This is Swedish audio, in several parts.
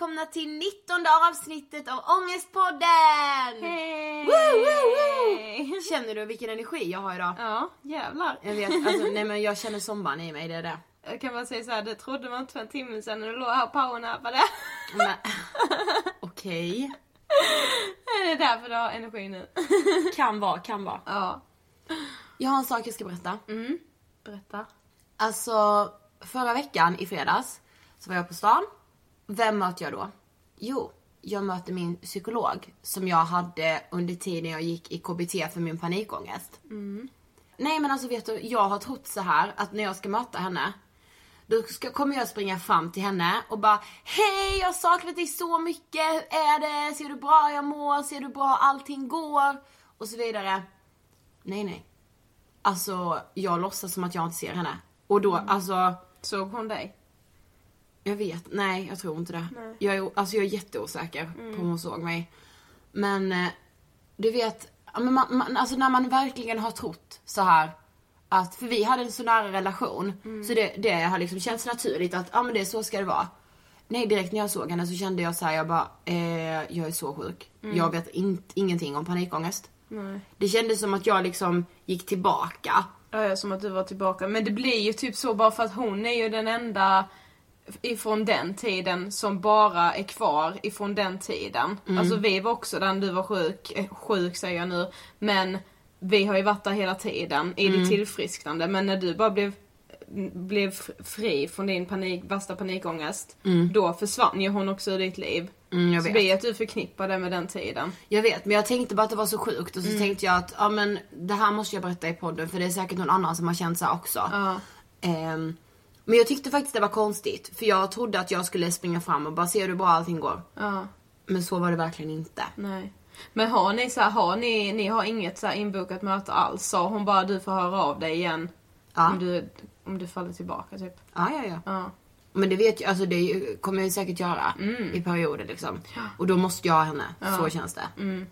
välkomna till 19 avsnittet av Ångestpodden! Hej! Woo, woo, woo! Känner du vilken energi jag har idag? Ja, jävlar. Jag vet, alltså nej men jag känner sommaren i mig, det är det. Jag kan bara säga så här, det trodde man inte för en timme sedan när du låg här och powernappade. Okej. Det är därför du har energi nu. Kan vara, kan vara. Ja. Jag har en sak jag ska berätta. Berätta. Alltså, förra veckan i fredags så var jag på stan. Vem möter jag då? Jo, jag möter min psykolog som jag hade under tiden jag gick i KBT för min panikångest. Nej men alltså vet du, jag har trott så här att när jag ska möta henne då ska, kommer jag springa fram till henne och bara Hej jag har saknat dig så mycket, hur är det? Ser du bra jag mår? Ser du bra allting går? Och så vidare. Nej nej. Alltså jag låtsas som att jag inte ser henne. Och då, alltså Såg hon dig? Jag vet, nej jag tror inte det. Jag är, alltså jag är jätteosäker på om hon såg mig. Men eh, du vet, man, man, alltså när man verkligen har trott så här att, för vi hade en så nära relation, så det, det har liksom känts naturligt att, ja men det så ska det vara. Nej direkt när jag såg henne så kände jag så här, jag bara, eh, jag är så sjuk. Jag vet inte, ingenting om panikångest. Nej. Det kändes som att jag liksom gick tillbaka. Ja, ja, som att du var tillbaka. Men det blir ju typ så bara för att hon är ju den enda ifrån den tiden som bara är kvar ifrån den tiden. Alltså vi var också där när du var sjuk, eh, sjuk säger jag nu, men vi har ju varit där hela tiden i ditt tillfrisknande. Men när du bara blev, blev fri från din panik, värsta panikångest, då försvann ju hon också ur ditt liv. Mm, jag så vet. blir att du förknippar det med den tiden. Jag vet, men jag tänkte bara att det var så sjukt och så Mm. tänkte jag att ja men det här måste jag berätta i podden för det är säkert någon annan som har känt så här också. Ja. Ehm, men jag tyckte faktiskt det var konstigt för jag trodde att jag skulle springa fram och bara se hur bra allting går. Ja. Men så var det verkligen inte. Nej. Men har ni så här, har ni, ni har inget så inbokat möte alls? Sa hon bara du får höra av dig igen Ja. om, du, om du faller tillbaka typ? Ja, ja, ja. Ja. Men det vet jag, alltså det kommer jag säkert göra Mm. i perioder liksom. Och då måste jag ha henne, så känns det. Mm.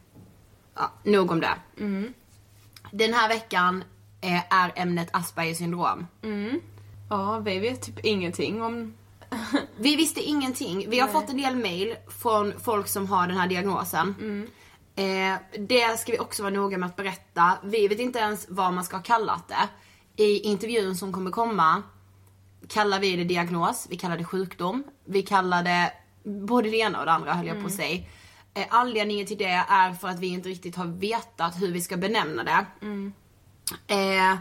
Ja, nog om det. Den här veckan eh, är ämnet Aspergers syndrom. Ja, vi vet typ ingenting om... Vi visste ingenting. Vi har fått en del mail från folk som har den här diagnosen. Eh, det ska vi också vara noga med att berätta. Vi vet inte ens vad man ska ha kallat det. I intervjun som kommer komma kallar vi det diagnos, vi kallar det sjukdom, vi kallar det både det ena och det andra höll jag på att säga. Eh, anledningen till det är för att vi inte riktigt har vetat hur vi ska benämna det. Eh,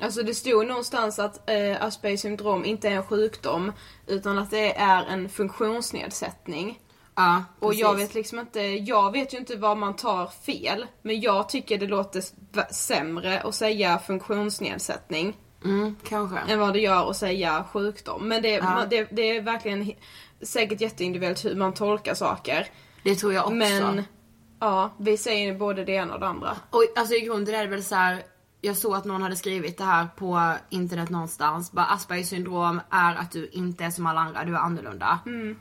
Alltså det stod någonstans att eh, Aspergers syndrom inte är en sjukdom utan att det är en funktionsnedsättning. ja, Och jag vet liksom inte, jag vet ju inte vad man tar fel. Men jag tycker det låter sämre att säga funktionsnedsättning. Mm, kanske. än vad det gör att säga sjukdom. Men det, man, det, det är verkligen säkert jätteindividuellt hur man tolkar saker. Det tror jag också. Men ja, vi säger både det ena och det andra. Och alltså i grunden är det väl så här. Jag såg att någon hade skrivit det här på internet någonstans. Bara Aspergers syndrom är att du inte är som alla andra, du är annorlunda.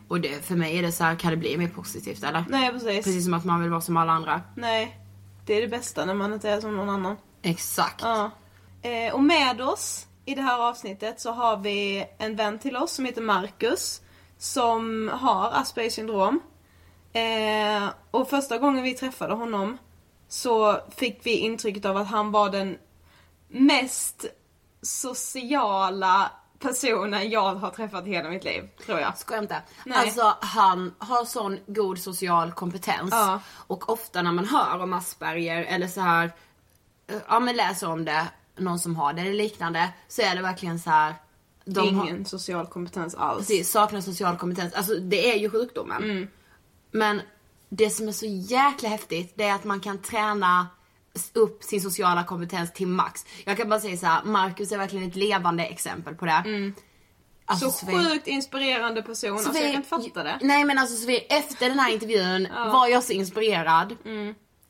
Och det, för mig är det så här, kan det bli mer positivt eller? Nej precis. Precis som att man vill vara som alla andra. Nej. Det är det bästa när man inte är som någon annan. Exakt. Ja. Eh, och med oss i det här avsnittet så har vi en vän till oss som heter Marcus. Som har Aspergers syndrom. Eh, och första gången vi träffade honom så fick vi intrycket av att han var den mest sociala personen jag har träffat i hela mitt liv, tror jag. Skojar inte. Nej. Alltså han har sån god social kompetens. Ja. Och ofta när man hör om Asperger eller så här, eh, ja men läser om det, någon som har det eller liknande. Så är det verkligen så här. De har- Ingen social kompetens alls. Precis, saknar social kompetens. Alltså det är ju sjukdomen. Men det som är så jäkla häftigt det är att man kan träna upp sin sociala kompetens till max. Jag kan bara säga så här, Marcus är verkligen ett levande exempel på det. Alltså, så Sofie- sjukt inspirerande person, alltså jag kan inte fatta det. Nej men alltså Sofie, efter den här intervjun var jag så inspirerad.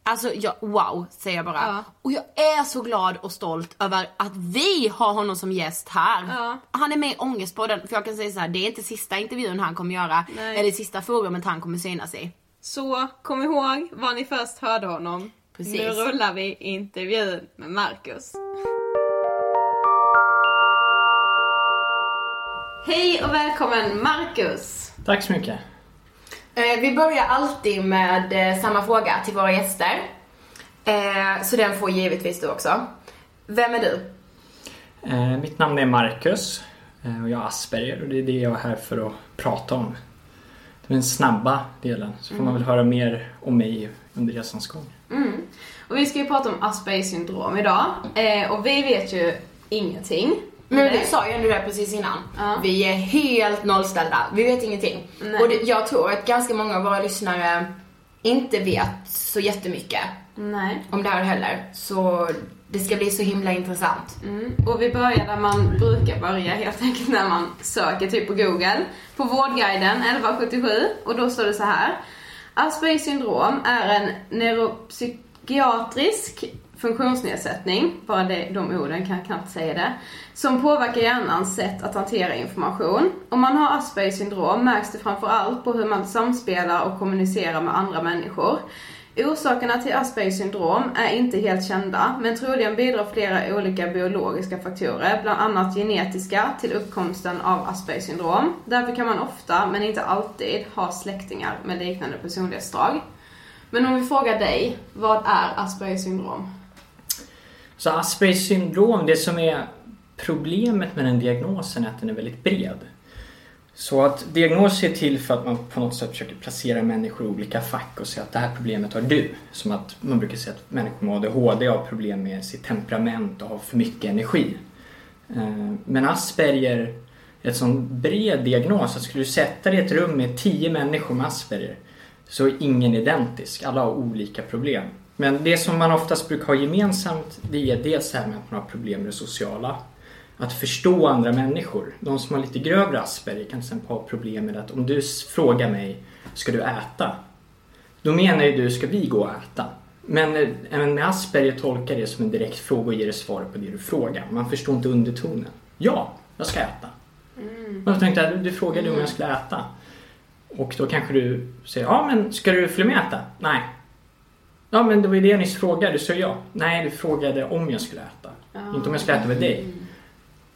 Alltså jag, wow säger jag bara. Ja. Och jag är så glad och stolt över att vi har honom som gäst här. Ja. Han är med i Ångestpodden, för jag kan säga så här: det är inte sista intervjun han kommer göra. Nej. Eller sista forumet han kommer synas i. Så kom ihåg var ni först hörde honom. Precis. Nu rullar vi intervjun med Marcus. Hej och välkommen Marcus! Tack så mycket. Eh, vi börjar alltid med eh, samma fråga till våra gäster. Eh, så den får givetvis du också. Vem är du? Mitt namn är Marcus och jag har Asperger och det är det jag är här för att prata om. Det är den snabba delen, så får man väl höra mer om mig under resans gång. Och vi ska ju prata om Aspergers syndrom idag. Eh, och vi vet ju ingenting. Men du sa ju ändå det precis innan. Ja. Vi är helt nollställda. Vi vet ingenting. Nej. Och det, jag tror att ganska många av våra lyssnare inte vet så jättemycket Nej. om det här heller. Så det ska bli så himla intressant. Mm. Och vi börjar där man brukar börja helt enkelt när man söker typ på google. På Vårdguiden 1177 och då står det så här. Aspergers syndrom är en neuropsykiatrisk funktionsnedsättning, bara det, de orden kan jag knappt säga det, som påverkar hjärnans sätt att hantera information. Om man har Aspergers syndrom märks det framförallt på hur man samspelar och kommunicerar med andra människor. Orsakerna till Aspergers syndrom är inte helt kända, men troligen bidrar flera olika biologiska faktorer, bland annat genetiska, till uppkomsten av Aspergers syndrom. Därför kan man ofta, men inte alltid, ha släktingar med liknande personlighetsdrag. Men om vi frågar dig, vad är Aspergers syndrom? Så Aspergers syndrom, det som är problemet med den diagnosen är att den är väldigt bred. Så att diagnoser är till för att man på något sätt försöker placera människor i olika fack och säga att det här problemet har du. Som att man brukar säga att människor med ADHD har problem med sitt temperament och har för mycket energi. Eh, men Asperger är ett sån bred diagnos att skulle du sätta dig i ett rum med tio människor med Asperger så är ingen identisk. Alla har olika problem. Men det som man oftast brukar ha gemensamt det är dels det här med att man har problem med det sociala. Att förstå andra människor. De som har lite grövre Asperger kan till exempel ha problem med att om du frågar mig Ska du äta? Då menar ju du, ska vi gå och äta? Men eh, även med Asperger tolkar det som en direkt fråga och ger det svar på det du frågar. Man förstår inte undertonen. Ja, jag ska äta. Men jag tänkte, du, du frågade om jag skulle äta. Och då kanske du säger, ja men ska du följa med äta? Nej. Ja men det var ju det jag nyss frågade, du sa ja. Nej, du frågade om jag skulle äta. Inte om jag skulle äta med dig.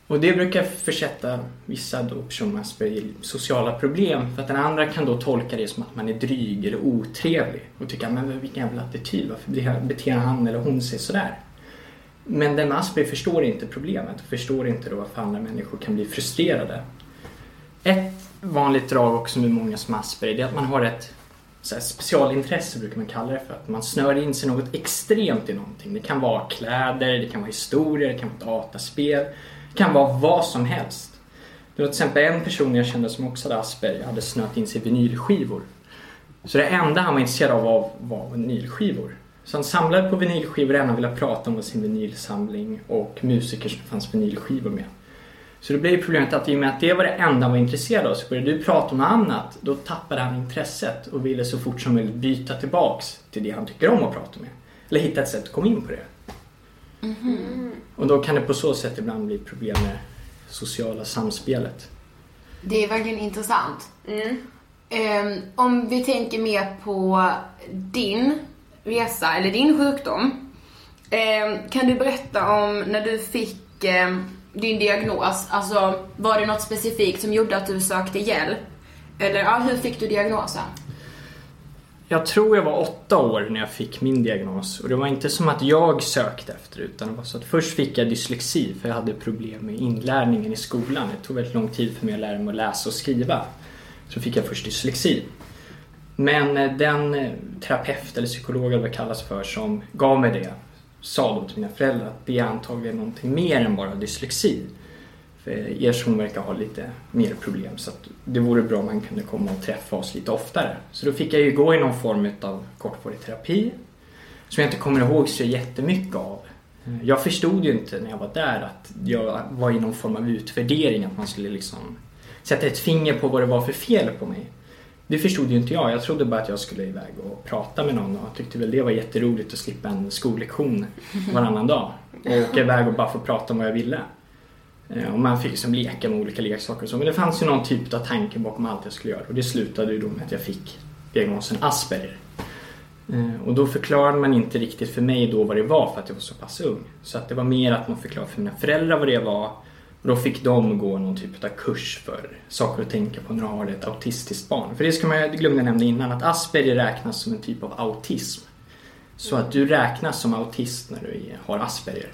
Och det brukar försätta vissa då personer med Asperger i sociala problem. För att den andra kan då tolka det som att man är dryg eller otrevlig. Och tycka, men vilken jävla attityd, varför beter- han eller hon sig sådär? Men den med Asperger förstår inte problemet och förstår inte då varför andra människor kan bli frustrerade. Ett vanligt drag också med många som har Asperger det är att man har ett så här, specialintresse brukar man kalla det för. Att man snör in sig något extremt i någonting. Det kan vara kläder, det kan vara historia, det kan vara dataspel. Det kan vara vad som helst. Det var till exempel en person jag kände som också hade Asperger hade snöat in sig i vinylskivor. Så det enda han var intresserad av var, var vinylskivor. Så han samlade på vinylskivor och han ville prata om sin vinylsamling och musiker som det fanns vinylskivor med. Så det blev ju problemet att i och med att det var det enda han var intresserad av så började du prata om något annat. Då tappade han intresset och ville så fort som möjligt byta tillbaks till det han tycker om att prata med. Eller hitta ett sätt att komma in på det. Och då kan det på så sätt ibland bli problem med sociala samspelet. Det är verkligen intressant. Ehm, om vi tänker mer på din resa, eller din sjukdom. Ehm, kan du berätta om när du fick ehm, din diagnos? Alltså, var det något specifikt som gjorde att du sökte hjälp? Eller ja, hur fick du diagnosen? Jag tror jag var åtta år när jag fick min diagnos och det var inte som att jag sökte efter det utan det var så att först fick jag dyslexi för jag hade problem med inlärningen i skolan. Det tog väldigt lång tid för mig att lära mig att läsa och skriva. Så fick jag först dyslexi. Men eh, den eh, terapeut eller psykolog eller vad det kallas för som gav mig det sa då till mina föräldrar att det är antagligen någonting mer än bara dyslexi. För er som verkar ha lite mer problem så det vore bra om man kunde komma och träffa oss lite oftare. Så då fick jag ju gå i någon form av kortvarig terapi som jag inte kommer ihåg så jättemycket av. Jag förstod ju inte när jag var där att jag var i någon form av utvärdering, att man skulle liksom sätta ett finger på vad det var för fel på mig. Det förstod ju inte jag. Jag trodde bara att jag skulle iväg och prata med någon och tyckte väl det var jätteroligt att slippa en skollektion varannan dag. Och åka iväg och bara få prata om vad jag ville. Eh, och man fick liksom leka med olika leksaker och så. Men det fanns ju någon typ av tanke bakom allt jag skulle göra. Och det slutade ju då med att jag fick diagnosen Asperger. Eh, och då förklarade man inte riktigt för mig då vad det var för att jag var så pass ung. Så att det var mer att man förklarade för mina föräldrar vad det var. Och då fick de gå någon typ av kurs för saker att tänka på när du har ett autistiskt barn. För det ska man, jag glömde nämna innan, att Asperger räknas som en typ av autism. Så att du räknas som autist när du har Asperger.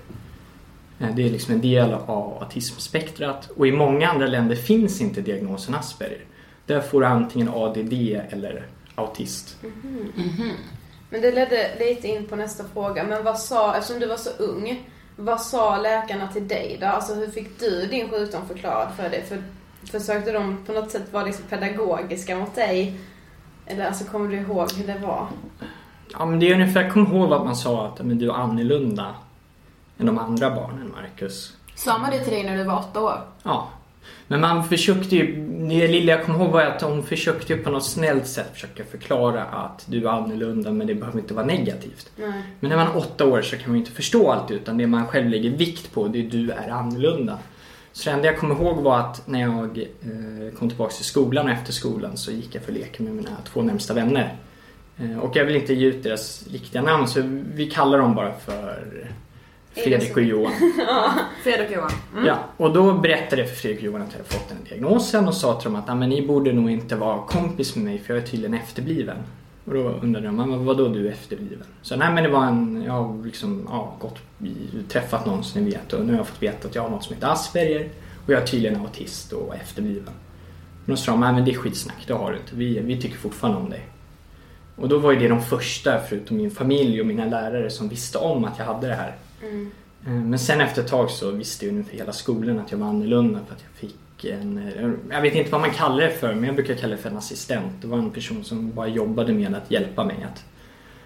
Eh, Det är liksom en del av autismspektrat och i många andra länder finns inte diagnosen Asperger. Där får du antingen ADD eller autist. Men det ledde lite in på nästa fråga. Men vad sa, eftersom du var så ung, vad sa läkarna till dig då? Alltså hur fick du din sjukdom förklarad för dig? För, försökte de på något sätt vara liksom pedagogiska mot dig? Eller alltså kommer du ihåg hur det var? Ja, men det är ungefär, kom ihåg att man sa att men du är annorlunda än de andra barnen, Marcus. Sa man det till dig när du var åtta år? Ja. Men man försökte ju, det lilla jag kommer ihåg var att hon försökte ju på något snällt sätt försöka förklara att du är annorlunda men det behöver inte vara negativt. Nej. Men när man är åtta år så kan man ju inte förstå allt utan det man själv lägger vikt på det är du är annorlunda. Så det enda jag kommer ihåg var att när jag eh, kom tillbaka till skolan och efter skolan så gick jag för leka med mina två närmsta vänner. Eh, och jag vill inte ge ut deras riktiga namn så vi kallar dem bara för Fredrik och Johan. Fredrik och Johan. Ja, och då berättade jag för Fredrik och Johan att jag hade fått den här diagnosen och sa till dem att "Ja, men ni borde nog inte vara kompis med mig för jag är tydligen efterbliven. Och då undrade de, "Men vadå du är efterbliven? Så nej men det var en, jag har liksom, ja, gått, träffat någon som ni vet och nu har jag fått veta att jag har något som heter Asperger och jag är tydligen autist och efterbliven. Men då sa de, nej men det är skitsnack, det har du inte. Vi, vi tycker fortfarande om dig. Och då var ju det de första, förutom min familj och mina lärare, som visste om att jag hade det här. Mm. Eh, men sen efter ett tag så visste ju ungefär hela skolan att jag var annorlunda för att jag fick en, eh, jag vet inte vad man kallar det för, men jag brukar kalla det för en assistent. Det var en person som bara jobbade med att hjälpa mig att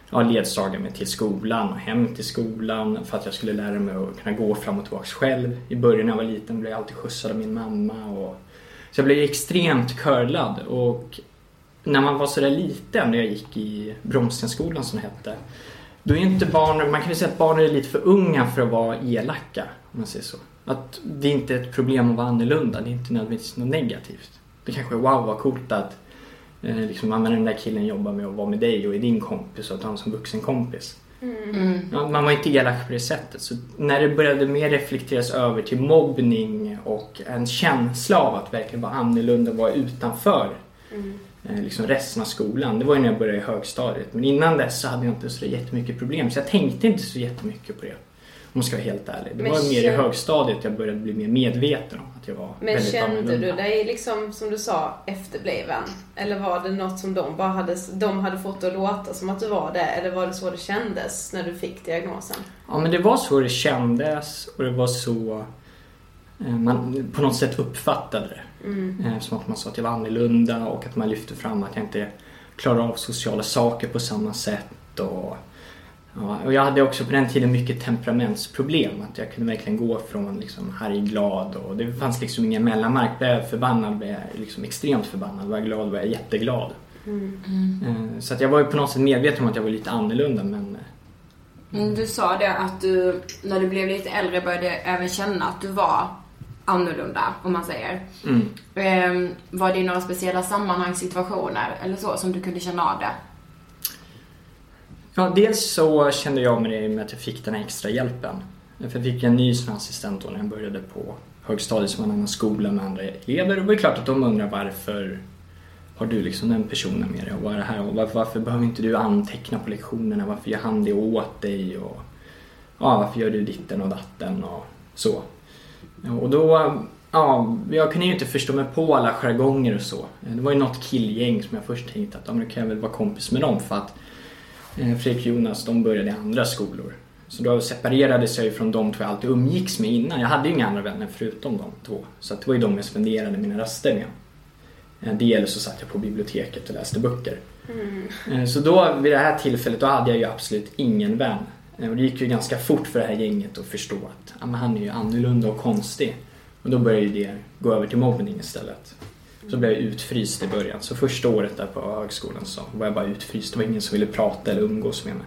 ja, ledsaga mig till skolan och hem till skolan för att jag skulle lära mig att kunna gå fram och tillbaka själv. I början när jag var liten blev jag alltid skjutsad av min mamma. Och... Så jag blev extremt curlad och när man var sådär liten, när jag gick i Bromstenskolan som det hette, då är inte barn, man kan väl säga att barn är lite för unga för att vara elaka, om man säger så. Att det är inte ett problem att vara annorlunda, det är inte nödvändigtvis något negativt. Det kanske är wow vad coolt att eh, liksom, men den där killen jobbar med att vara med dig och är din kompis och att han som vuxen kompis. Ja, man var inte elak på det sättet. Så när det började mer reflekteras över till mobbning och en känsla av att verkligen vara annorlunda och vara utanför eh, liksom resten av skolan. Det var ju när jag började i högstadiet. Men innan dess så hade jag inte så jättemycket problem. Så jag tänkte inte så jättemycket på det. Om jag ska vara helt ärlig. Det Men var mer i högstadiet jag började bli mer medveten om att jag var Men väldigt kände annorlunda. du dig liksom, som du sa, efterbliven? Eller var det något som de bara hade, de hade fått att låta som att du var det? Eller var det så det kändes när du fick diagnosen? Ja men det var så det kändes och det var så eh, man på något sätt uppfattade det. Eh, Som att man sa att jag var annorlunda och att man lyfte fram att jag inte klarar av sociala saker på samma sätt. Och, ja, och jag hade också på den tiden mycket temperamentsproblem. Att jag kunde verkligen gå från liksom arg, glad och det fanns liksom ingen mellanmark. Blev jag förbannad blev jag liksom extremt förbannad. Var jag glad var jag jätteglad. Eh, Så att jag var ju på något sätt medveten om att jag var lite annorlunda men eh, Mm, Du sa det att du, när du blev lite äldre, började även känna att du var annorlunda, om man säger. mm. Ehm, var det i några speciella sammanhang, situationer eller så som du kunde känna av det? Ja, dels så kände jag med det med att jag fick den här extra hjälpen. För jag fick en ny här assistent då när jag började på högstadiet som en annan skola med andra elever. Och det var klart att de undrar varför har du liksom den personen med dig och vad är det här och varför, varför behöver inte du anteckna på lektionerna? Varför gör han det åt dig? Och ja, varför gör du ditten och datten och så. Och då, ja, jag kunde ju inte förstå mig på alla jargonger och så. Det var ju något killgäng som jag först tänkte att ja, men då kan jag väl vara kompis med dem för att Eh, Fredrik och Jonas de började i andra skolor. Så då separerades jag ju från de två jag alltid umgicks med innan. Jag hade ju inga andra vänner förutom de två. Så det var ju de jag spenderade mina raster med. Eh, Det eller så satt jag på biblioteket och läste böcker. Eh, Så då vid det här tillfället då hade jag ju absolut ingen vän. Eh, och det gick ju ganska fort för det här gänget att förstå att ja, men han är ju annorlunda och konstig. Och då började ju det gå över till mobbning istället. Så blev jag utfryst i början. Så första året där på högskolan så var jag bara utfryst. Det var ingen som ville prata eller umgås med mig.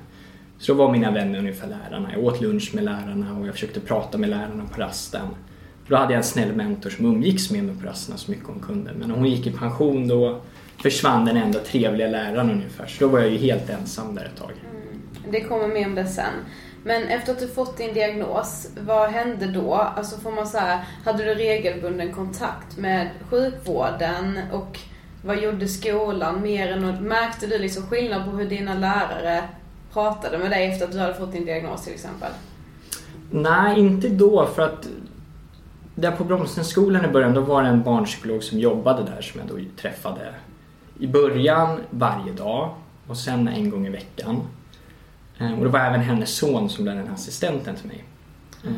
Så då var mina vänner ungefär lärarna. Jag åt lunch med lärarna och jag försökte prata med lärarna på rasten. Då hade jag en snäll mentor som umgicks med mig på rasterna så mycket hon kunde. Men när hon gick i pension då försvann den enda trevliga läraren ungefär. Så då var jag ju helt ensam där ett tag. Mm. Det kommer mer om det sen. Men efter att du fått din diagnos, vad hände då? Alltså får man så här, hade du regelbunden kontakt med sjukvården och vad gjorde skolan mer än något? märkte du liksom skillnad på hur dina lärare pratade med dig efter att du hade fått din diagnos till exempel? Nej, inte då för att där på Bromstenskolan i början då var det en barnpsykolog som jobbade där som jag då träffade i början varje dag och sen en gång i veckan. Eh, och det var även hennes son som blev den assistenten till mig. Mm.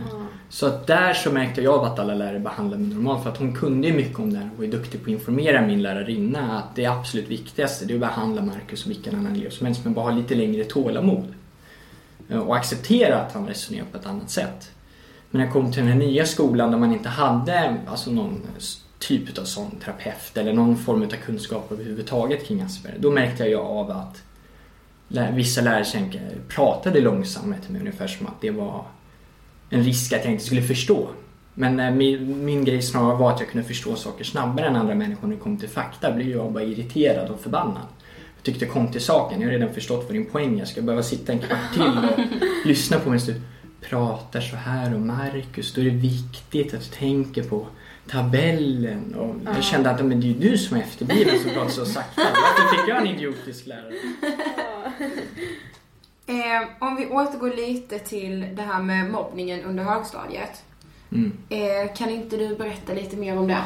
Så att där så märkte jag att alla lärare behandlade mig normalt för att hon kunde ju mycket om det här och var duktig på att informera min lärarinna att det absolut viktigaste det är att behandla Marcus som vilken annan elev som helst men bara ha lite längre tålamod. Eh, och acceptera att han resonerar på ett annat sätt. Men när jag kom till den här nya skolan där man inte hade alltså någon typ av sån terapeut eller någon form av kunskap överhuvudtaget kring Asperger. Då märkte jag av att vissa lärare pratade långsammare till mig ungefär som att det var en risk att jag inte skulle förstå. Men eh, min, min grej snarare var att jag kunde förstå saker snabbare än andra människor när det kom till fakta. blev jag bara irriterad och förbannad. Jag tyckte kom till saken. Jag har redan förstått vad din poäng är. Ska jag behöva sitta en kvart till och lyssna på mig du pratar så här om Marcus. Då är det viktigt att du tänker på tabellen. Och jag kände att men det är ju du som är efterbliven som pratar så sakta. Varför fick jag en idiotisk lärare? Eh, om vi återgår lite till det här med mobbningen under högstadiet. Mm. Eh, kan inte du berätta lite mer om det?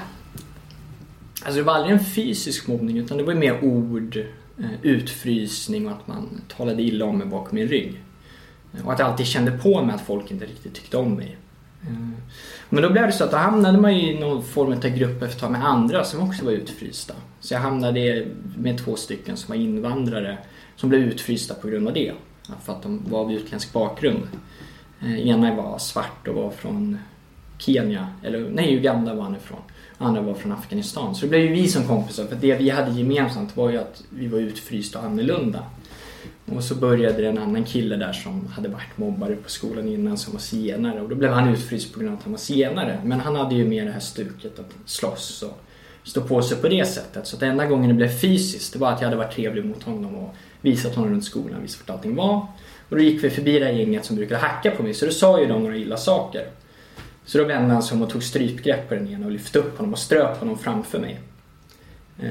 Alltså det var aldrig en fysisk mobbning utan det var mer ord, eh, utfrysning och att man talade illa om mig bakom min rygg. Och att jag alltid kände på mig att folk inte riktigt tyckte om mig. Men då blev det så att då hamnade man i någon form av grupp efter med andra som också var utfrysta. Så jag hamnade med två stycken som var invandrare som blev utfrysta på grund av det. För att de var av utländsk bakgrund. Eh, ena var svart och var från Kenya, eller nej Uganda var han ifrån. Andra var från Afghanistan. Så det blev ju vi som kompisar för det vi hade gemensamt var ju att vi var utfrysta och annorlunda. Och så började det en annan kille där som hade varit mobbare på skolan innan som var zigenare och då blev han utfryst på grund av att han var zigenare. Men han hade ju mer det här stuket att slåss och stå på sig på det sättet. Så att enda gången det blev fysiskt det var att jag hade varit trevlig mot honom och visat honom runt skolan, visat vart allting var. Och då gick vi förbi det här gänget som brukade hacka på mig så då sa ju de några illa saker. Så då vände han sig om och tog strypgrepp på den ena och lyfte upp honom och ströp honom framför mig. Eh,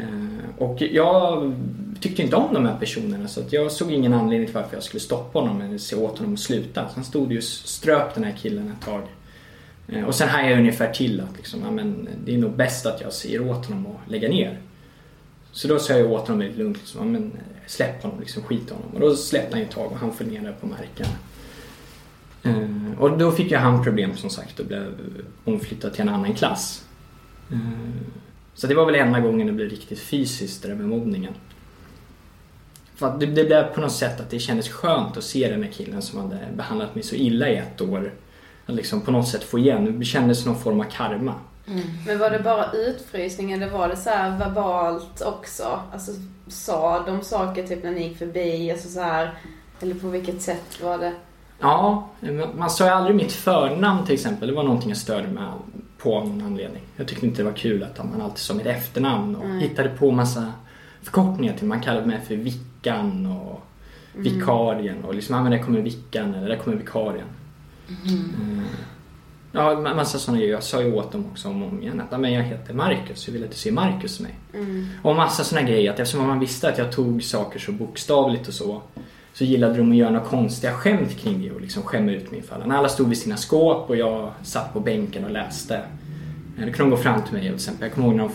och jag tyckte inte om de här personerna så att jag såg ingen anledning till varför jag skulle stoppa honom eller se åt honom att sluta. Så han stod ju och ströp den här killen ett tag. Eh, och sen hajade jag ungefär till att liksom, ja, men det är nog bäst att jag säger åt honom att lägga ner. Så då sa jag åt honom väldigt lugnt, liksom, ja, men eh, släpp honom, liksom, skit honom. Och då släppte han ett tag och han föll ner där på marken. Och då fick ju han problem som sagt och blev omflyttad till en annan klass. Så det var väl enda gången det blev riktigt fysiskt det där med mobbningen. För att det, det blev på något sätt att det kändes skönt att se den här killen som hade behandlat mig så illa i ett år. Att liksom på något sätt få igen. Det kändes någon form av karma. Mm. Men var det bara utfrysning eller var det så verbalt också? Alltså sa de saker typ när ni gick förbi? Alltså så här, eller på vilket sätt var det? Ja, man sa ju aldrig mitt förnamn till exempel. Det var någonting jag störde mig på någon anledning. Jag tyckte inte det var kul att man alltid sa mitt efternamn och mm. hittade på massa förkortningar till. Man kallade mig för Vickan och mm. Vikarien och liksom, ja men där kommer Vickan eller där kommer Vikarien. Mm. Ja, massa sådana grejer. Jag sa ju åt dem också om och om igen att men jag heter Marcus, hur vill att du ser Marcus mig? Mm. Och massa sådana grejer. Att eftersom man visste att jag tog saker så bokstavligt och så så gillade de att göra några konstiga skämt kring det och liksom skämma ut mig ifall. När alla stod vid sina skåp och jag satt på bänken och läste. Då kunde de gå fram till mig till exempel. Jag kommer ihåg när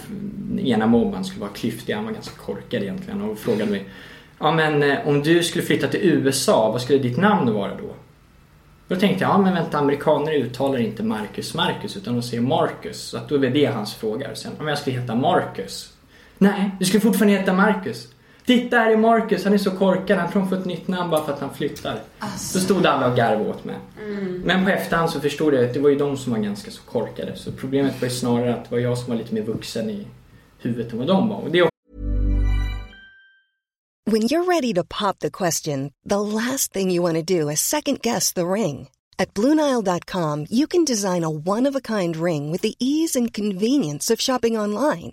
den ena mobbaren skulle vara klyftig, han var ganska korkad egentligen och frågade mig Ja men eh, om du skulle flytta till USA, vad skulle ditt namn vara då? Då tänkte jag, ja men vänta amerikaner uttalar inte Marcus Marcus utan de säger Marcus. Så att då är det hans fråga. Sen, om jag skulle heta Marcus? Nej, du skulle fortfarande heta Marcus. Titta här är Marcus, han är så korkad. Han tror han får ett nytt namn bara för att han flyttar. Alltså. Då stod alla och garvade åt mig. Mm. Men på efterhand så förstod jag att det var ju de som var ganska så korkade. Så problemet var ju snarare att det var jag som var lite mer vuxen i huvudet än vad de var. Och det är When you're ready to pop the question, the last thing you want to do is second guess the ring. At Bluenile.com, you can design a one of a kind ring with the ease and convenience of shopping online.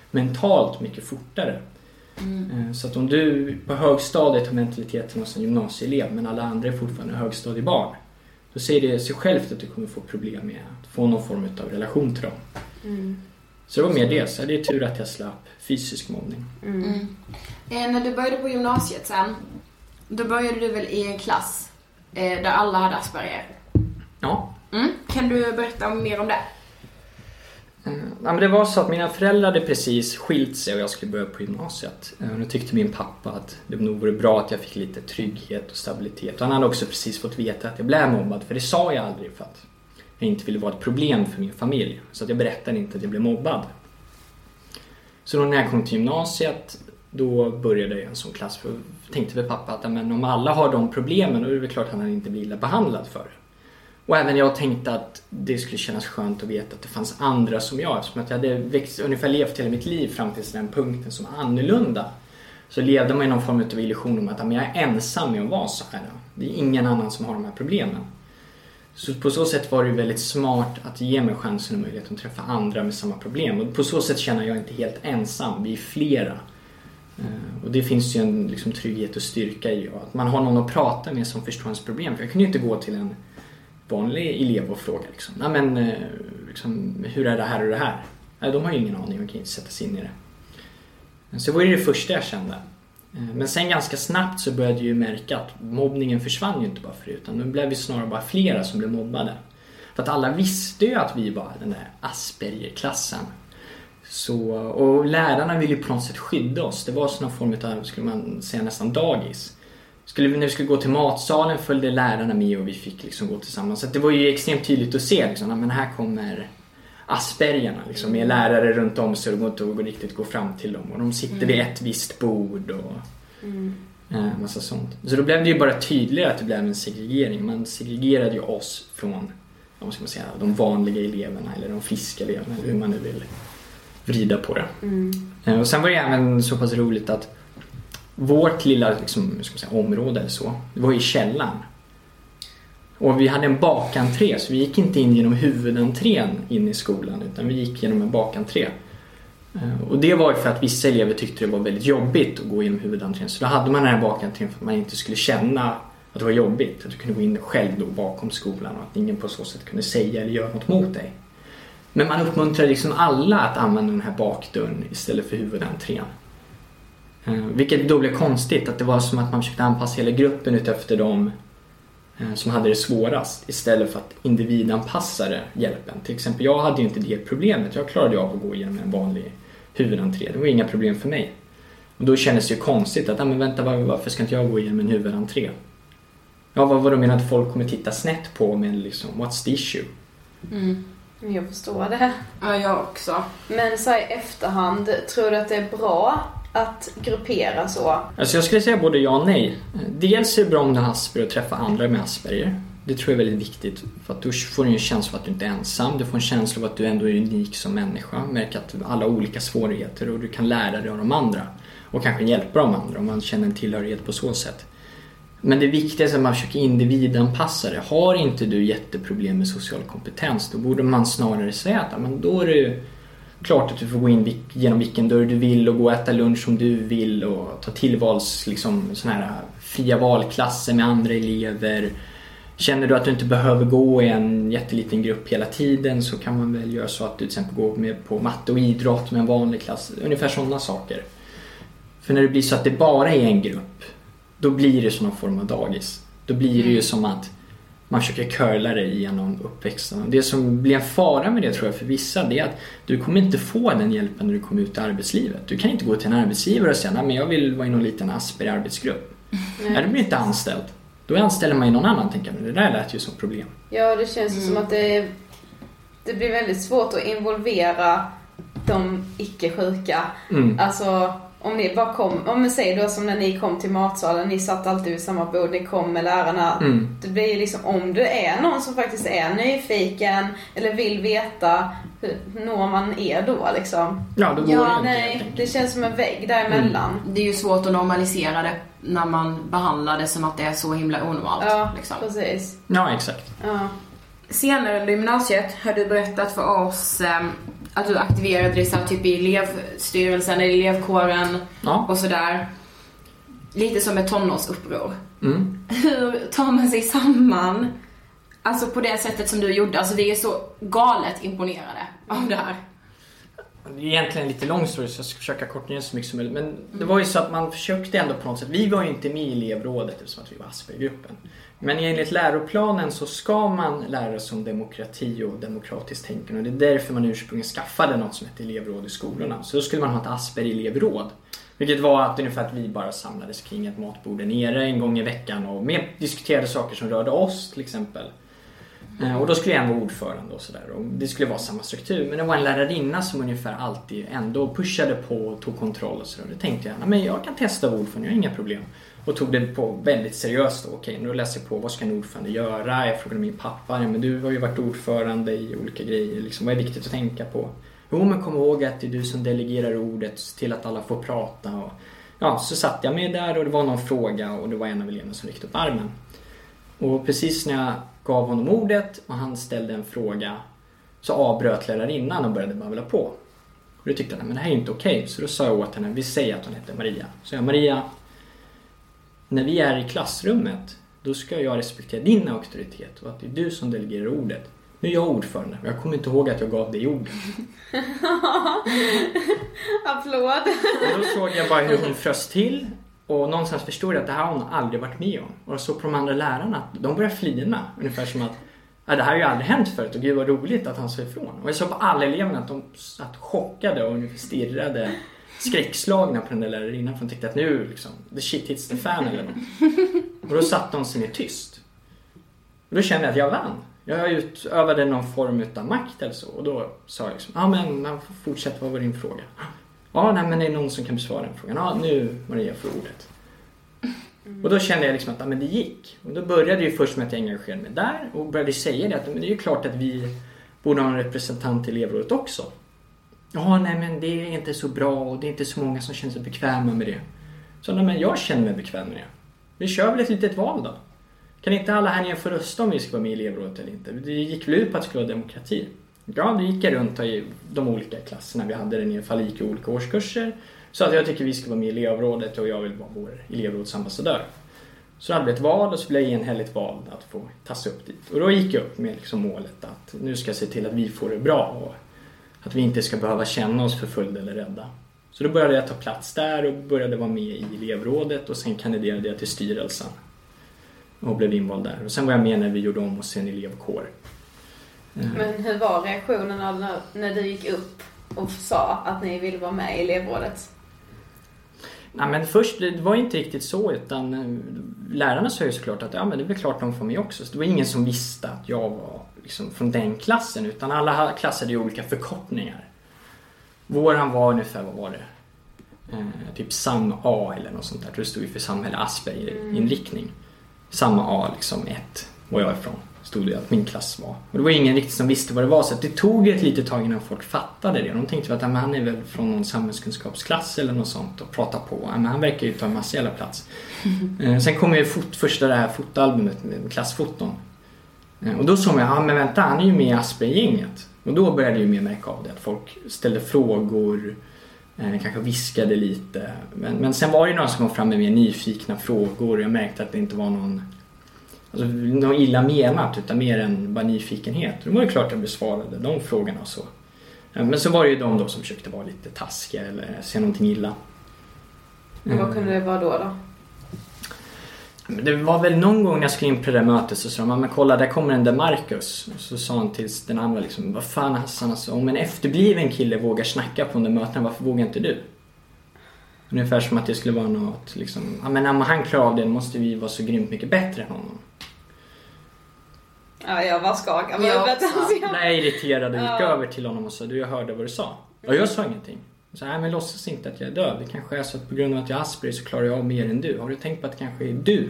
mentalt mycket fortare. Eh, Så att om du på högstadiet har mentaliteten hos en gymnasieelev men alla andra är fortfarande högstadiebarn. Då säger det sig självt att du kommer få problem med att få någon form av relation till dem. Så det var mer det. Så det är tur att jag slapp fysisk mobbning. Eh, när du började på gymnasiet sen, då började du väl i en klass eh, där alla hade Asperger? Ja. Mm. Kan du berätta om- mer om det? Eh, ja, men det var så att mina föräldrar hade precis skilt sig och jag skulle börja på gymnasiet. Eh, och då tyckte min pappa att det nog vore bra att jag fick lite trygghet och stabilitet. Och han hade också precis fått veta att jag blev mobbad, för det sa jag aldrig för att jag inte ville vara ett problem för min familj. Så att jag berättade inte att jag blev mobbad. Så då när jag kom till gymnasiet, då började jag i en sån klass. För jag tänkte väl pappa att ja, men om alla har de problemen, då är det väl klart att han inte blir illa behandlad för det. Och även jag tänkte att det skulle kännas skönt att veta att det fanns andra som jag. Eftersom att jag hade växt, ungefär levt hela mitt liv fram till den punkten som annorlunda. Så levde man i någon form av illusion om att men jag är ensam med att vara så här. Det är ingen annan som har de här problemen. Så på så sätt var det ju väldigt smart att ge mig chansen och möjligheten att träffa andra med samma problem. Och på så sätt känner jag inte helt ensam, vi är flera. Eh, och det finns ju en liksom, trygghet och styrka i att man har någon att prata med som förstår ens problem. För jag kunde ju inte gå till en vanlig elev och fråga liksom, Nej, men, eh, liksom, hur är det här och det här? Nej, de har ju ingen aning, och kan inte sätta sig in i det. Så det var ju det första jag kände. Eh, men sen ganska snabbt så började jag ju märka att mobbningen försvann ju inte bara för det, utan nu blev vi snarare bara flera som blev mobbade. För att alla visste ju att vi var den där Asperger-klassen. Så, och lärarna ville ju på något sätt skydda oss. Det var sån någon form av, skulle man säga, nästan dagis. Skulle vi, när vi skulle gå till matsalen följde lärarna med och vi fick liksom gå tillsammans. Så det var ju extremt tydligt att se liksom, men här kommer Aspergerna liksom, med lärare runt om så det går inte att riktigt gå fram till dem. Och de sitter vid ett visst bord och eh, massa sånt. Så då blev det ju bara tydligare att det blev en segregering. Man segregerade ju oss från vad ska man säga, de vanliga eleverna eller de friska eleverna eller hur man nu vill vrida på det. Eh, Och sen var det även så pass roligt att vårt lilla liksom, ska säga, område eller så, det var i källaren. Och vi hade en bakentré så vi gick inte in genom huvudentrén in i skolan utan vi gick genom en bakentré. Eh, och det var ju för att vissa elever tyckte det var väldigt jobbigt att gå genom huvudentrén så då hade man den här bakentrén för att man inte skulle känna att det var jobbigt. Att du kunde gå in själv då bakom skolan och att ingen på så sätt kunde säga eller göra något mot dig. Men man uppmuntrade liksom alla att använda den här bakdörren istället för huvudentrén. Eh, vilket då blev konstigt, att det var som att man försökte anpassa hela gruppen utefter dem eh, som hade det svårast istället för att individanpassa hjälpen. Till exempel, jag hade ju inte det problemet. Jag klarade ju av att gå igenom en vanlig huvudentré. Det var inga problem för mig. Och då kändes det ju konstigt att, ah, men vänta, var- varför ska inte jag gå igenom en huvudentré? Ja, vad var det menar att folk kommer titta snett på mig liksom, what's the issue? Jag förstår det. Ja, jag också. Men så i efterhand, tror du att det är bra att gruppera så? Alltså jag skulle säga både ja och nej. Dels är det bra om du har Asperger och träffar andra med Asperger. Det tror jag är väldigt viktigt. För att då får du en känsla av att du inte är ensam. Du får en känsla av att du ändå är unik som människa. Märker att alla har olika svårigheter och du kan lära dig av de andra. Och kanske hjälpa de andra om man känner en tillhörighet på så sätt. Men det viktigaste är att man försöker individanpassa det. Har inte du jätteproblem med social kompetens då borde man snarare säga att men då är du klart att du får gå in genom vilken dörr du vill och gå och äta lunch som du vill och ta tillvals liksom såna här fria valklasser med andra elever. Känner du att du inte behöver gå i en jätteliten grupp hela tiden så kan man väl göra så att du till exempel går med på matte och idrott med en vanlig klass. Ungefär sådana saker. För när det blir så att det bara är en grupp då blir det som någon form av dagis. Då blir det ju mm. som att man försöker curla dig genom uppväxten. Det som blir en fara med det tror jag för vissa det är att du kommer inte få den hjälpen när du kommer ut i arbetslivet. Du kan inte gå till en arbetsgivare och säga att jag vill vara i någon liten Asper arbetsgrupp. Nej, du blir inte anställd. Då anställer man ju någon annan tänker jag. Det där lät ju som problem. Ja, det känns mm. som att det, det blir väldigt svårt att involvera de icke-sjuka. Mm. Alltså om ni bara kom, om vi säger då som när ni kom till matsalen, ni satt alltid vid samma bord, ni kom med lärarna. Mm. Det blir ju liksom, om det är någon som faktiskt är nyfiken eller vill veta, hur når man er då liksom? Ja, då går ja, det inte, nej, det känns som en vägg däremellan. Mm. Det är ju svårt att normalisera det när man behandlar det som att det är så himla onormalt. Ja, liksom. precis. Ja, exakt. Ja. Senare under gymnasiet har du berättat för oss eh, att du aktiverade dig så typ i elevstyrelsen eller elevkåren ja. och sådär. Lite som ett tonårsuppror. Mm. Hur tar man sig samman? Alltså på det sättet som du gjorde. Alltså vi är så galet imponerade av det här. Det är egentligen en lite lång story så jag ska försöka korta ner så mycket som möjligt. Men det var ju så att man försökte ändå på något sätt. Vi var ju inte med i elevrådet eftersom att vi var Aspergergruppen. Men enligt läroplanen så ska man lära sig om demokrati och demokratiskt tänkande och det är därför man ursprungligen skaffade något som heter elevråd i skolorna. Så då skulle man ha ett Asper-elevråd. Vilket var att ungefär att vi bara samlades kring ett matbord nere en gång i veckan och med diskuterade saker som rörde oss till exempel. Eh, och då skulle en vara ordförande och sådär. Det skulle vara samma struktur. Men det var en lärarinna som ungefär alltid ändå pushade på och tog kontroll och sådär. Då tänkte jag, men jag kan testa vara ordförande, jag har inga problem. Och tog det på väldigt seriöst då. Okej, nu läser jag på vad ska en ordförande göra? Jag frågade min pappa, ja, men du har ju varit ordförande i olika grejer. Liksom, vad är viktigt att tänka på? Jo, men kom ihåg att det är du som delegerar ordet till att alla får prata. Och, ja, så satt jag med där och det var någon fråga och det var en av eleverna som ryckte upp armen. Och precis när jag gav honom ordet och han ställde en fråga så avbröt lärarinnan och började babbla på. Och då tyckte jag, men det här är inte okej. Okay. Så då sa jag åt henne, vi säger att hon heter Maria. Så jag, Maria, när vi är i klassrummet, då ska jag respektera din auktoritet och att det är du som delegerar ordet. Nu är jag ordförande och jag kommer inte ihåg att jag gav dig ordet. Applåd! och då såg jag bara hur hon frös till och någonstans förstod jag att det här har hon aldrig varit med om. Och jag såg på de andra lärarna att de började flina. Ungefär som att ja, det här har ju aldrig hänt förut och gud vad roligt att han sa ifrån. Och jag såg på alla eleverna att de satt chockade och stirrade skräckslagna på den där lärarinnan för de tyckte att nu liksom, the shit hits the fan eller något. Och då satte hon sig ner tyst. Och då kände jag att jag vann. Jag utövade någon form av makt eller så. Och då sa jag liksom, ja men fortsätt vad var din fråga? Ja, nej, men det är någon som kan besvara den frågan. Ja, nu Maria får ordet. Och då kände jag liksom att ja, men det gick. Och då började det ju först med att jag engagerade mig där och började säga det att men det är ju klart att vi borde ha en representant i elevrådet också. Ja, nej men det är inte så bra och det är inte så många som känner sig bekväma med det. Så nej, men jag känner mig bekväm med det. Vi kör väl ett litet val då. Kan inte alla här nere få rösta om vi ska vara med i elevrådet eller inte? Det gick väl ut på att det skulle vara demokrati. Ja, då gick jag runt i de olika klasserna vi hade den i fall gick i olika årskurser. Så att jag tycker vi ska vara med i elevrådet och jag vill vara vår elevrådsambassadör. Så det hade blivit ett val och så blev jag enhälligt vald att få tas upp dit. Och då gick jag upp med liksom målet att nu ska jag se till att vi får det bra och att vi inte ska behöva känna oss förföljda eller rädda. Så då började jag ta plats där och började vara med i elevrådet och sen kandiderade jag till styrelsen. Och blev invald där. Och sen var jag med när vi gjorde om oss en elevkår. Men hur var reaktionen när, när du gick upp och sa att ni ville vara med i elevrådet? Nej men först, det var inte riktigt så utan eh, lärarna sa ju såklart att ja men det är väl klart de får med också. Så det var ingen som visste att jag var liksom från den klassen utan alla klasser hade ju olika förkortningar. Våran var ungefär, vad var det? Eh, typ SAM A eller något sånt där. Det stod ju för samhälle Asperger-inriktning. Samma A liksom 1 var jag ifrån. Stod det att min klass var. Och det var ingen riktigt som visste vad det var så det tog ett litet tag innan folk fattade det. De tänkte att han är väl från någon samhällskunskapsklass eller något sånt och pratar på. Men han verkar ju ta en massa jävla plats. Eh, Sen kom ju fot, första det här fotoalbumet med klassfoton. Eh, Och då sa man, ja men vänta han är ju med i Asperger-gänget. Och då började jag ju mer märka av det. Att folk ställde frågor, eh, kanske viskade lite. Men, men sen var det några som kom fram med mer nyfikna frågor. Jag märkte att det inte var någon, alltså, någon illa menat utan mer än bara nyfikenhet. Då var det klart att jag besvarade de frågorna och så. Eh, Men så var det ju de då som försökte vara lite taskiga eller säga någonting illa. Men vad kunde det vara då? då? Det var väl någon gång när jag skulle in på det där mötet så sa de, "Ja, men kolla där kommer en där Marcus. Och så sa han till den andra liksom, vad fan Hassan alltså, om en efterbliven kille vågar snacka på de där mötena, varför vågar inte du? Ungefär som att det skulle vara något liksom, ja men om han klarar av det måste vi vara så grymt mycket bättre än honom. Ja, jag var skakad. Jag också. jag- irriterad och gick Ja. över till honom och sa, du jag hörde vad du sa. Och jag sa ingenting. Så, nej men låtsas inte att jag är döv. Det kanske är så att på grund av att jag har Asperger så klarar jag av mer än du. Har du tänkt på att det kanske är du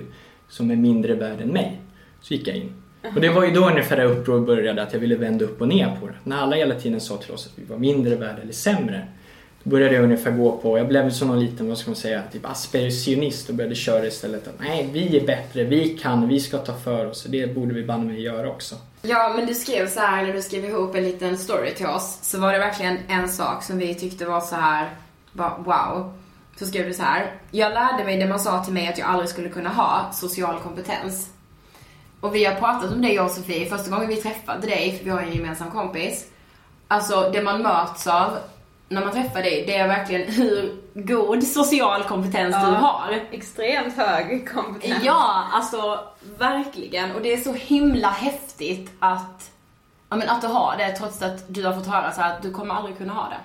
som är mindre värd än mig? Så gick jag in. Och det var ju då ungefär det uppror började, att jag ville vända upp och ner på det. När alla hela tiden sa till oss att vi var mindre värda eller sämre. Då började jag ungefär gå på, jag blev som någon liten, vad ska man säga, typ aspergersionist och började köra istället att nej, vi är bättre, vi kan, vi ska ta för oss. Och det borde vi banne mig göra också. Ja, men du skrev så här när du skrev ihop en liten story till oss, så var det verkligen en sak som vi tyckte var så här, bara, wow. Så skrev du så här, jag lärde mig det man sa till mig att jag aldrig skulle kunna ha, social kompetens. Och vi har pratat om det jag och Sofie, första gången vi träffade dig, för vi har en gemensam kompis. Alltså det man möts av när man träffar dig, det är verkligen hur god social kompetens du Ja. har. Extremt hög kompetens. Ja, alltså verkligen. Och det är så himla häftigt att, ja, men att du har det trots att du har fått höra så här att du kommer aldrig kunna ha det.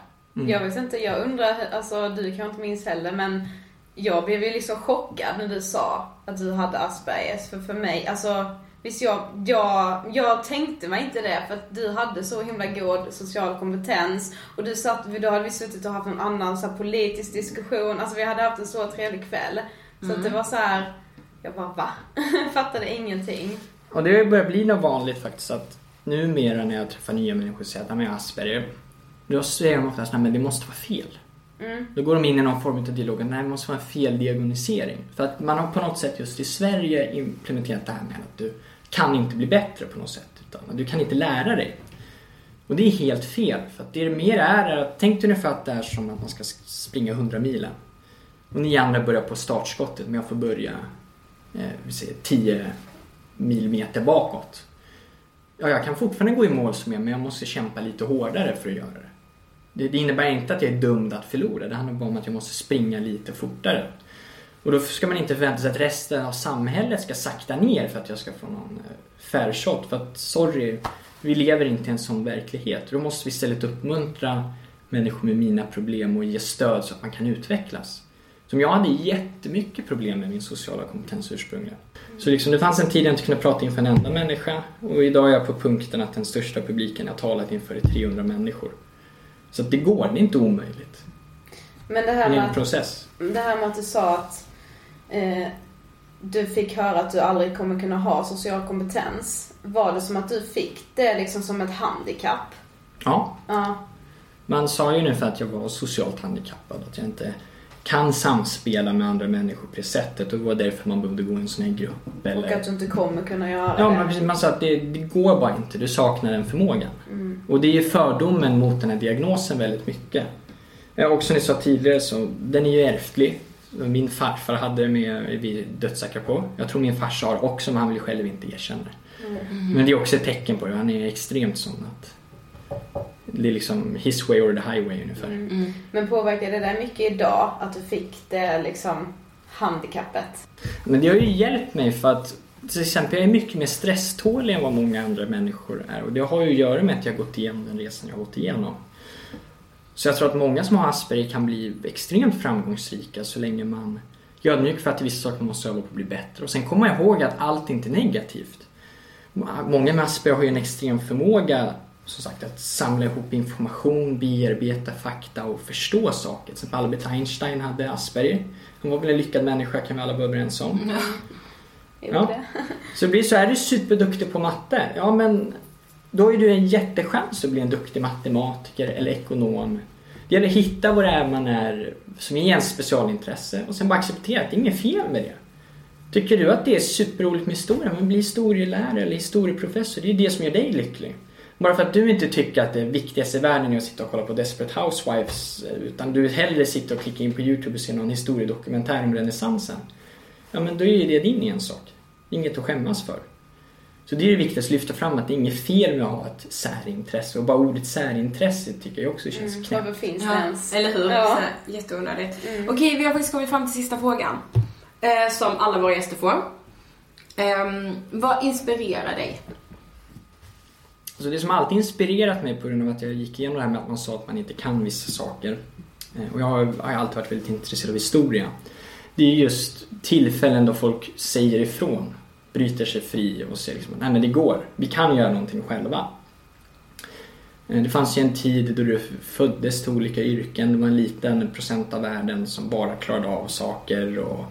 Jag vet inte, jag undrar, alltså du kanske inte minns heller men jag blev ju liksom chockad när du sa att du hade Aspergers. För för mig, alltså visst jag, jag, jag tänkte mig inte det för att du hade så himla god social kompetens och du satt, då hade vi suttit och haft någon annan så här, politisk diskussion, alltså vi hade haft en så trevlig kväll. Så att det var så här, jag bara va? Fattade ingenting. Och det börjar bli något vanligt faktiskt att numera när jag träffar nya människor och säger att "Ja, men jag har Asperger. Då säger de oftast att det måste vara fel. Då går de in i någon form av dialog att nej, det måste vara en feldiagnosering. För att man har på något sätt just i Sverige implementerat det här med att du kan inte bli bättre på något sätt. Utan du kan inte lära dig. Och det är helt fel. För att det mer är, att tänk dig ungefär att det är som att man ska springa 100 milen. Och ni andra börjar på startskottet men jag får börja eh, vi säger 10 millimeter bakåt. Ja, jag kan fortfarande gå i mål som jag men jag måste kämpa lite hårdare för att göra det. Det, det innebär inte att jag är dömd att förlora. Det handlar bara om att jag måste springa lite fortare. Och då ska man inte förvänta sig att resten av samhället ska sakta ner för att jag ska få någon eh, fair shot. För att sorry, vi lever inte i en sån verklighet. Då måste vi istället uppmuntra människor med mina problem och ge stöd så att man kan utvecklas. Som jag hade jättemycket problem med min sociala kompetens ursprungligen. Så liksom, det fanns en tid jag inte kunde prata inför en enda människa och idag är jag på punkten att den största publiken jag talat inför är 300 människor. Så det går, det är inte omöjligt. Men det Det här är med en process. Det här med att du sa att eh, du fick höra att du aldrig kommer kunna ha social kompetens. Var det som att du fick det liksom som ett handikapp? Ja, Ja. man sa ju ungefär att jag var socialt handikappad. Att jag inte kan samspela med andra människor på det sättet och det var därför man behövde gå i en sån här grupp. Och Eller... att du inte kommer kunna göra Ja, det. precis, man sa att det, det går bara inte, du saknar den förmågan. Mm. Och det är ju fördomen mot den här diagnosen väldigt mycket. Eh, Och som ni sa tidigare så, den är ju ärftlig. Min farfar hade det med, är vi dödssäkra på. Jag tror min farsa har också men han vill själv inte erkänna det. Men det är också ett tecken på det, han är extremt sån att det är liksom his way or the highway ungefär. Mm. Men påverkade det där mycket idag? Att du fick det liksom handikappet? Men det har ju hjälpt mig för att till exempel jag är mycket mer stresstålig än vad många andra människor är och det har ju att göra med att jag har gått igenom den resan jag har gått igenom. Så jag tror att många som har Asperger kan bli extremt framgångsrika så länge man är ödmjuk för att vissa saker man måste öva på att bli bättre. Och sen kommer man ihåg att allt inte är negativt. Många med Asperger har ju en extrem förmåga som sagt att samla ihop information, bearbeta fakta och förstå saker. Till exempel Albert Einstein hade Asperger. Han var väl en lyckad människa kan vi alla vara överens om. Ja. Så det blir så, är du superduktig på matte, ja men då har ju du en jättechans att bli en duktig matematiker eller ekonom. Det gäller att hitta vad det är man är som är ens specialintresse och sen bara acceptera att det är inget fel med det. Tycker du att det är superroligt med historia, men bli historielärare eller historieprofessor, det är ju det som gör dig lycklig. Bara för att du inte tycker att det viktigaste i världen är att sitta och kolla på Desperate Housewives utan du hellre sitter och klickar in på Youtube och ser någon historiedokumentär om renässansen. Ja men då är ju det din ensak. Inget att skämmas för. Så det är det viktigaste att lyfta fram att det är inget fel med att ha ett särintresse och bara ordet särintresse tycker jag också känns Mm, knäppt. varför finns det Ja, ens? eller hur? Ja. Jätteonödigt. Okej, vi har faktiskt kommit fram till sista frågan. Eh, som alla våra gäster får. Ehm, vad inspirerar dig? Så det som alltid inspirerat mig på grund av att jag gick igenom det här med att man sa att man inte kan vissa saker. eh, Och jag har, har alltid varit väldigt intresserad av historia. Det är just tillfällen då folk säger ifrån. Bryter sig fri och säger liksom, nej men det går. Vi kan göra någonting själva. Eh, det fanns ju en tid då du föddes till olika yrken. Det var en liten procent av världen som bara klarade av saker och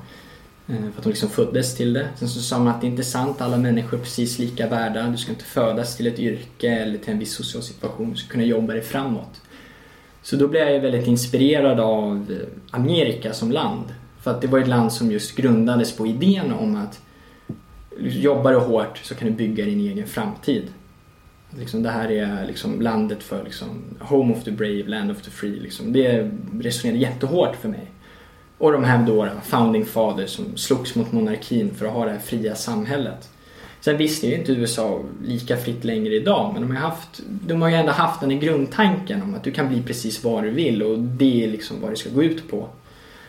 eh, för att de liksom föddes till det. Sen så sa man att det är inte sant, alla människor är precis lika värda. Du ska inte födas till ett yrke eller till en viss social situation. Du ska kunna jobba dig framåt. Så då blev jag väldigt inspirerad av eh, Amerika som land. För att det var ett land som just grundades på idén om att jobbar du hårt så kan du bygga din egen framtid. Liksom, det här är liksom landet för liksom, home of the brave, land of the free. Liksom. Det resonerade jättehårt för mig. Och de här då, founding fathers som slogs mot monarkin för att ha det här fria samhället. Sen visst är ju inte USA lika fritt längre idag men de har, haft, de har ju ändå haft den i grundtanken om att du kan bli precis vad du vill och det är liksom vad det ska gå ut på.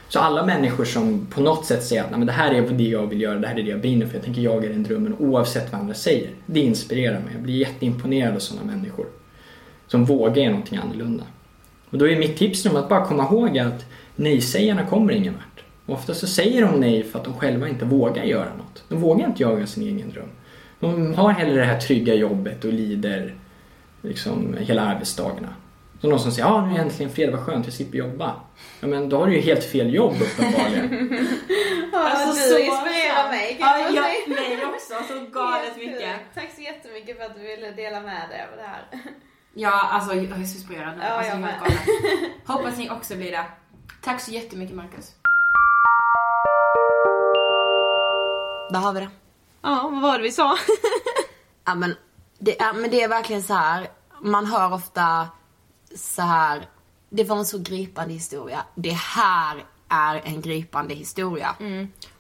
Så alla människor som på något sätt säger att Nej, men det här är det jag vill göra, det här är det jag brinner för, jag tänker jaga den drömmen oavsett vad andra säger. Det inspirerar mig, jag blir jätteimponerad av sådana människor. Som vågar göra någonting annorlunda. Och då är mitt tips till dem att bara komma ihåg att nej-sägarna kommer ingen vart. Och Ofta så säger de nej för att de själva inte vågar göra något. De vågar inte jaga sin egen dröm. De har hellre det här trygga jobbet och lider liksom hela arbetsdagarna. Så någon som säger ja nu är äntligen fredag, vad skönt, jag slipper jobba. Ja men då har du ju helt fel jobb uppenbarligen. Alltså, du inspirerar mig kan Ja, jag jag, säga. mig också, så galet mycket. Tack så jättemycket för att du ville dela med dig av det här. Ja, alltså jag är så inspirerad nu. Ja, alltså, jag med. Hoppas ni också blir det. Tack så jättemycket Marcus. Där har vi det. Ja, vad var det vi sa? Ja men det är, men det är verkligen så här. man hör ofta så här. det var en så gripande historia. Det här är en gripande historia.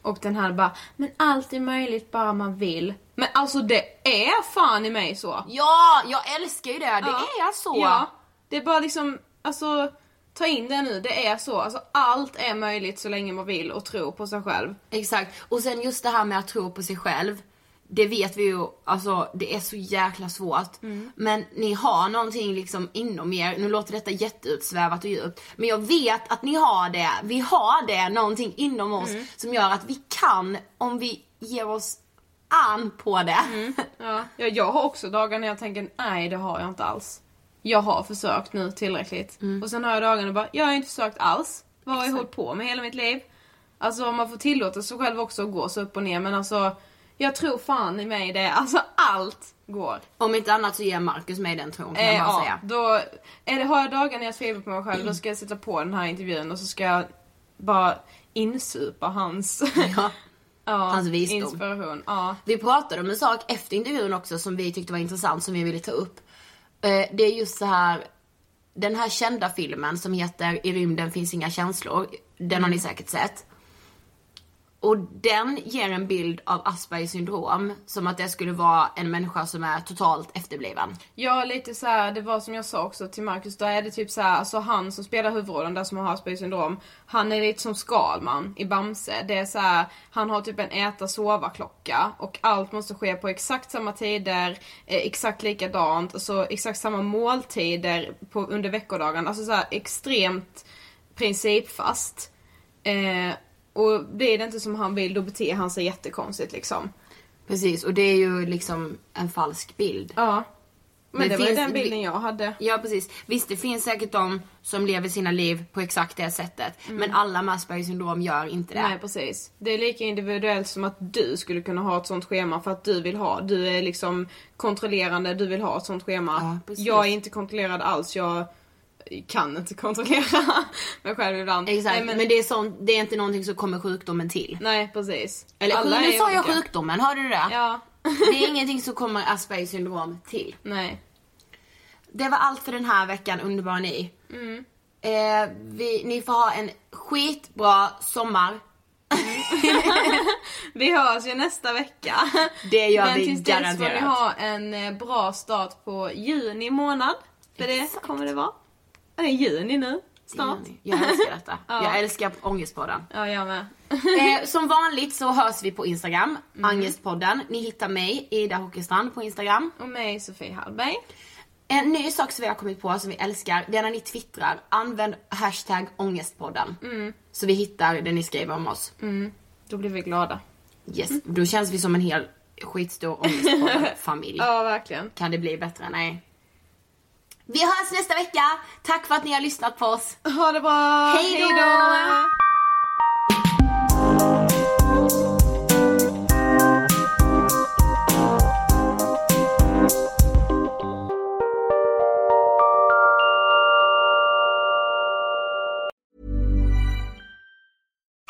Och den här bara, men allt är möjligt bara man vill. Men alltså det är fan i mig så. Ja, jag älskar ju det. Det Ja. är så. Ja, det är bara liksom, alltså ta in det nu, det är så. Alltså allt är möjligt så länge man vill och tror på sig själv. Exakt. Och sen just det här med att tro på sig själv. Det vet vi ju, alltså det är så jäkla svårt. Men ni har någonting liksom inom er, nu låter detta jätteutsvävat och djupt. Men jag vet att ni har det, vi har det, någonting inom oss som gör att vi kan, om vi ger oss an på det. Ja. ja, jag har också dagar när jag tänker, nej det har jag inte alls. Jag har försökt nu tillräckligt. Och sen har jag dagar när jag bara, jag har inte försökt alls. Vad har jag hållit på med hela mitt liv? Alltså man får tillåta sig själv också att gå så upp och ner men alltså jag tror fan i mig det. Alltså allt går. Om inte annat så ger Marcus mig den tron kan Eh, jag bara ja, säga. då är det, har jag dagar när jag tvivlar på mig själv då ska jag sätta på den här intervjun och så ska jag bara insupa hans, Ja. ja, Hans visdom. inspiration. Ja. Vi pratade om en sak efter intervjun också som vi tyckte var intressant som vi ville ta upp. Eh, Det är just så här, den här kända filmen som heter I rymden finns inga känslor. Den har ni säkert sett. Och den ger en bild av Aspergers syndrom som att det skulle vara en människa som är totalt efterbliven. Ja, lite så här, det var som jag sa också till Marcus, då är det typ så här, alltså han som spelar huvudrollen där som har Aspergers syndrom, han är lite som Skalman i Bamse. Det är så här, han har typ en äta-sova-klocka och allt måste ske på exakt samma tider, eh, exakt likadant, alltså exakt samma måltider på, under veckodagen. Alltså så här extremt principfast. Eh, och det är det inte som han vill, då beter han sig jättekonstigt liksom. Precis, och det är ju liksom en falsk bild. Ja. Men det, var ju den bilden jag hade. Ja precis. Visst det finns säkert de som lever sina liv på exakt det sättet. Men alla med Aspergers syndrom gör inte det. Mm. Nej precis. Det är lika individuellt som att du skulle kunna ha ett sånt schema för att du vill ha. Du är liksom kontrollerande, du vill ha ett sånt schema. Ja, jag är inte kontrollerad alls, jag kan inte kontrollera mig själv ibland. Exakt, Nej, men, det, är sånt, det är inte någonting som kommer sjukdomen till. Nej precis. Eller Alla nu sa jag sjukdomen, hörde du det? Ja. Det är ingenting som kommer Aspergers syndrom till. Nej. Det var allt för den här veckan, underbara ni. Mm. Eh, vi, ni får ha en skitbra sommar. Vi hörs ju nästa vecka. Det gör Men vi tills dess får ni garanterat. ha en eh, bra start på juni månad. För det kommer det vara. Det är juni nu, snart. Jag älskar detta. Ja. Jag älskar ångestpodden. Ja, jag med. Eh, som vanligt så hörs vi på Instagram, Mm. Angestpodden. Ni hittar mig, Ida Hockestrand på Instagram. Och mig, Sofie Hallberg. En ny sak som vi har kommit på som vi älskar, det är när ni twittrar, använd hashtag ångestpodden. Så vi hittar det ni skriver om oss. Då blir vi glada. Yes, då känns vi som en hel skitstor ångestpodden-familj. Ja, verkligen. Kan det bli bättre? Nej. Vi hörs nästa vecka. Tack för att ni har lyssnat på oss. Ha det bra! Hej då!